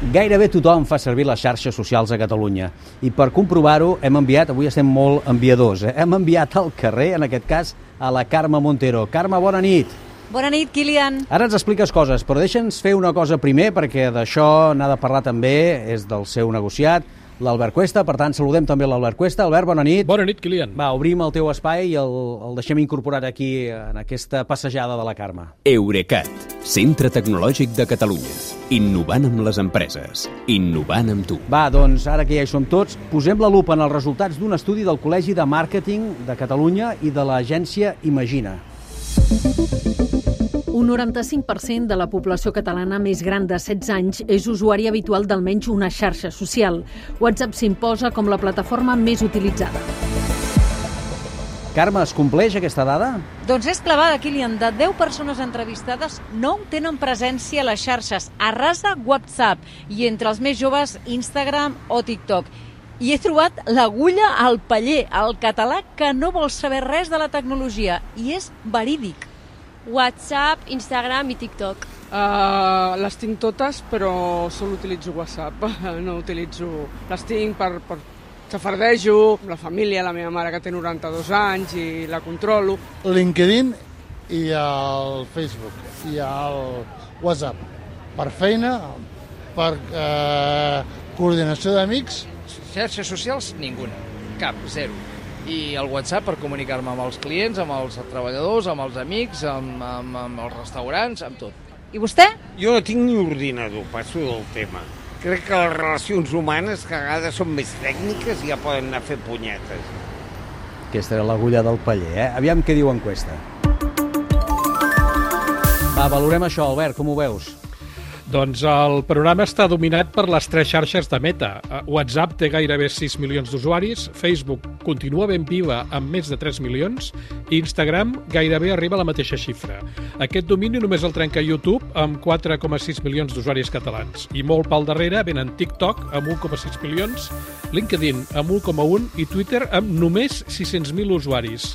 Gairebé tothom fa servir les xarxes socials a Catalunya i per comprovar-ho hem enviat, avui estem molt enviadors, eh? hem enviat al carrer, en aquest cas, a la Carme Montero. Carme, bona nit. Bona nit, Kilian. Ara ens expliques coses, però deixa'ns fer una cosa primer, perquè d'això n'ha de parlar també, és del seu negociat, l'Albert Cuesta. Per tant, saludem també l'Albert Cuesta. Albert, bona nit. Bona nit, Kilian. Va, obrim el teu espai i el, el deixem incorporat aquí en aquesta passejada de la Carme. Eurecat, centre tecnològic de Catalunya. Innovant amb les empreses. Innovant amb tu. Va, doncs, ara que ja hi som tots, posem la lupa en els resultats d'un estudi del Col·legi de Màrqueting de Catalunya i de l'agència Imagina. Un 95% de la població catalana més gran de 16 anys és usuari habitual d'almenys una xarxa social. WhatsApp s'imposa com la plataforma més utilitzada. Carme, es compleix aquesta dada? Doncs és clavada, Kilian. De 10 persones entrevistades, 9 tenen presència a les xarxes, a ras de WhatsApp, i entre els més joves, Instagram o TikTok. I he trobat l'agulla al paller, el català que no vol saber res de la tecnologia, i és verídic. WhatsApp, Instagram i TikTok. Uh, les tinc totes, però sol utilitzo WhatsApp. No utilitzo... Les tinc per, per xafardejo, la família, la meva mare que té 92 anys i la controlo. LinkedIn i el Facebook i el WhatsApp. Per feina, per eh, coordinació d'amics. Xarxes socials, ninguna. Cap, zero. I el WhatsApp per comunicar-me amb els clients, amb els treballadors, amb els amics, amb, amb, amb els restaurants, amb tot. I vostè? Jo no tinc ni ordinador, passo del tema. Crec que les relacions humanes que a vegades són més tècniques i ja poden anar a fer punyetes. Aquesta era l'agulla del paller, eh? Aviam què diu enquesta. Va, valorem això, Albert, com ho veus? Doncs el programa està dominat per les tres xarxes de Meta. WhatsApp té gairebé 6 milions d'usuaris, Facebook continua ben viva amb més de 3 milions i Instagram gairebé arriba a la mateixa xifra. Aquest domini només el trenca YouTube amb 4,6 milions d'usuaris catalans. I molt pel darrere venen TikTok amb 1,6 milions, LinkedIn amb 1,1 i Twitter amb només 600.000 usuaris.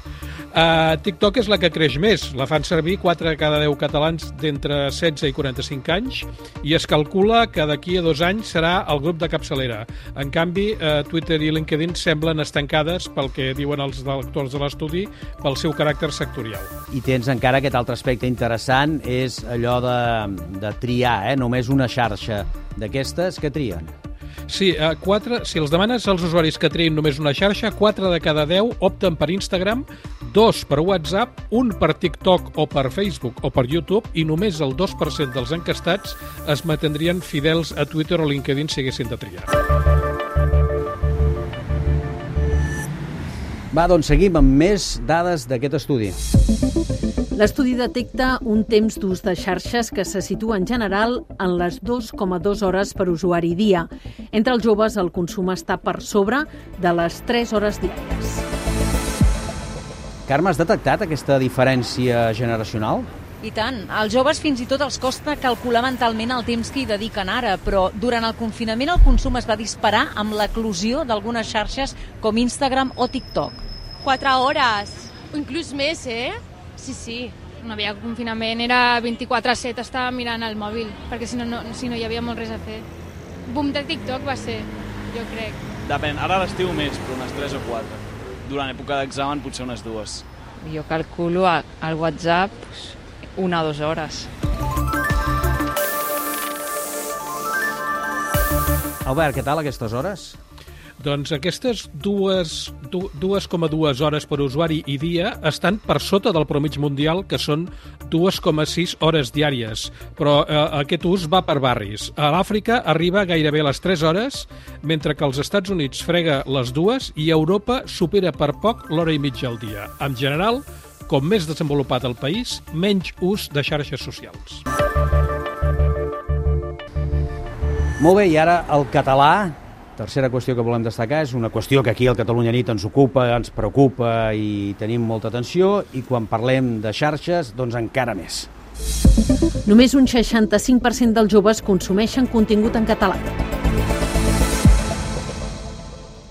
Uh, TikTok és la que creix més. La fan servir 4 de cada 10 catalans d'entre 16 i 45 anys i es calcula que d'aquí a dos anys serà el grup de capçalera. En canvi, uh, Twitter i LinkedIn semblen estancades pel que diuen els lectors de l'estudi pel seu caràcter sectorial. I tens encara aquest altre aspecte interessant, és allò de, de triar, eh? només una xarxa d'aquestes que trien. Sí, eh, quatre, si els demanes als usuaris que triïn només una xarxa, 4 de cada 10 opten per Instagram, dos per WhatsApp, un per TikTok o per Facebook o per YouTube i només el 2% dels encastats es mantindrien fidels a Twitter o LinkedIn si haguessin de triar. Va, doncs seguim amb més dades d'aquest estudi. L'estudi detecta un temps d'ús de xarxes que se situa en general en les 2,2 hores per usuari dia. Entre els joves el consum està per sobre de les 3 hores diàries. Carme, has detectat aquesta diferència generacional? I tant. Als joves fins i tot els costa calcular mentalment el temps que hi dediquen ara, però durant el confinament el consum es va disparar amb l'eclusió d'algunes xarxes com Instagram o TikTok. 4 hores, o inclús més, eh? Sí, sí. No havia confinament, era 24-7, estava mirant el mòbil, perquè si no, no, si no hi havia molt res a fer. Boom de TikTok va ser, jo crec. Depèn, ara l'estiu més, però unes 3 o 4. Durant època d'examen potser unes dues. Jo calculo al WhatsApp una o dues hores. Albert, què tal aquestes hores? Doncs aquestes dues, 2,2 hores per usuari i dia estan per sota del promig mundial, que són 2,6 hores diàries. Però eh, aquest ús va per barris. A l'Àfrica arriba gairebé a les 3 hores, mentre que als Estats Units frega les dues i Europa supera per poc l'hora i mitja al dia. En general, com més desenvolupat el país, menys ús de xarxes socials. Molt bé, i ara el català, tercera qüestió que volem destacar, és una qüestió que aquí al Catalunya Nit ens ocupa, ens preocupa i tenim molta atenció, i quan parlem de xarxes, doncs encara més. Només un 65% dels joves consumeixen contingut en català.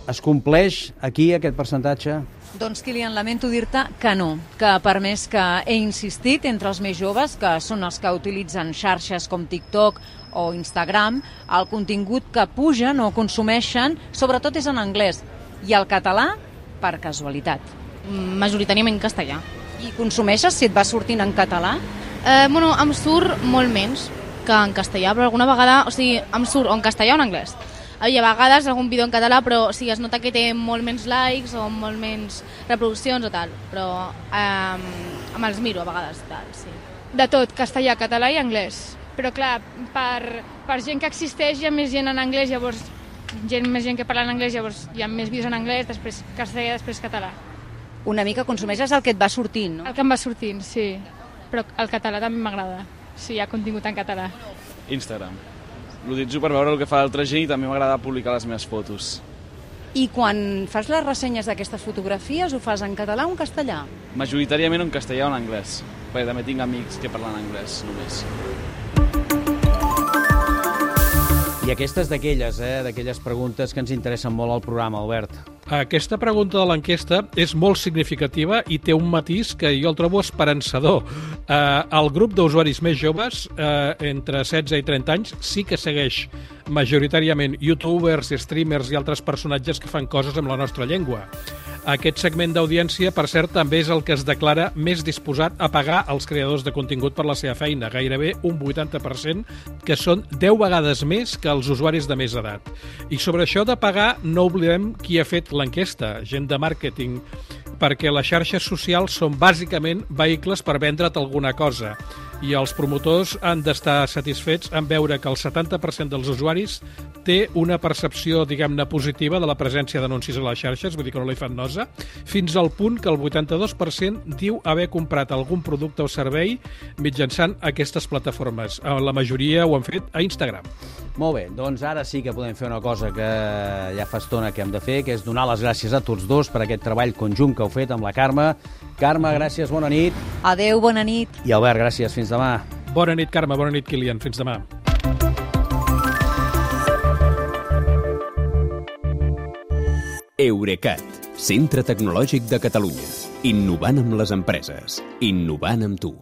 Es compleix aquí aquest percentatge? Doncs, Kilian, lamento dir-te que no, que per més que he insistit entre els més joves, que són els que utilitzen xarxes com TikTok o Instagram, el contingut que pugen o consumeixen sobretot és en anglès i el català per casualitat. Majoritàriament castellà. I consumeixes si et va sortint en català? Eh, bueno, em surt molt menys que en castellà, però alguna vegada, o sigui, em surt o en castellà o en anglès. I a vegades algun vídeo en català, però o sigui, es nota que té molt menys likes o molt menys reproduccions o tal, però eh, me'ls miro a vegades, tal, sí. De tot, castellà, català i anglès. Però clar, per, per gent que existeix hi ha més gent en anglès, llavors gent, més gent que parla en anglès, llavors hi ha més vídeos en anglès, després castellà, després català. Una mica consumeixes el que et va sortint, no? El que em va sortint, sí. Però el català també m'agrada, si hi ha contingut en català. Instagram. L'utilitzo per veure el que fa l'altra gent i també m'agrada publicar les meves fotos. I quan fas les ressenyes d'aquestes fotografies, ho fas en català o en castellà? Majoritàriament en castellà o en anglès, perquè també tinc amics que parlen anglès només. I aquestes d'aquelles, eh, d'aquelles preguntes que ens interessen molt al programa, Albert. Aquesta pregunta de l'enquesta és molt significativa i té un matís que jo el trobo esperançador. Eh, el grup d'usuaris més joves, eh, entre 16 i 30 anys, sí que segueix majoritàriament youtubers, streamers i altres personatges que fan coses amb la nostra llengua. Aquest segment d'audiència, per cert, també és el que es declara més disposat a pagar als creadors de contingut per la seva feina, gairebé un 80%, que són 10 vegades més que els usuaris de més edat. I sobre això de pagar, no oblidem qui ha fet l'enquesta, gent de màrqueting, perquè les xarxes socials són bàsicament vehicles per vendre't alguna cosa i els promotors han d'estar satisfets en veure que el 70% dels usuaris té una percepció, diguem-ne, positiva de la presència d'anuncis a les xarxes, vull dir que no li fan nosa, fins al punt que el 82% diu haver comprat algun producte o servei mitjançant aquestes plataformes. Eh, La majoria ho han fet a Instagram. Molt bé, doncs ara sí que podem fer una cosa que ja fa estona que hem de fer, que és donar les gràcies a tots dos per aquest treball conjunt que heu fet amb la Carme. Carme, gràcies, bona nit. Adeu, bona nit. I Albert, gràcies, fins demà. Bona nit, Carme, bona nit, Kilian. Fins demà. Eurecat, centre tecnològic de Catalunya. Innovant amb les empreses. Innovant amb tu.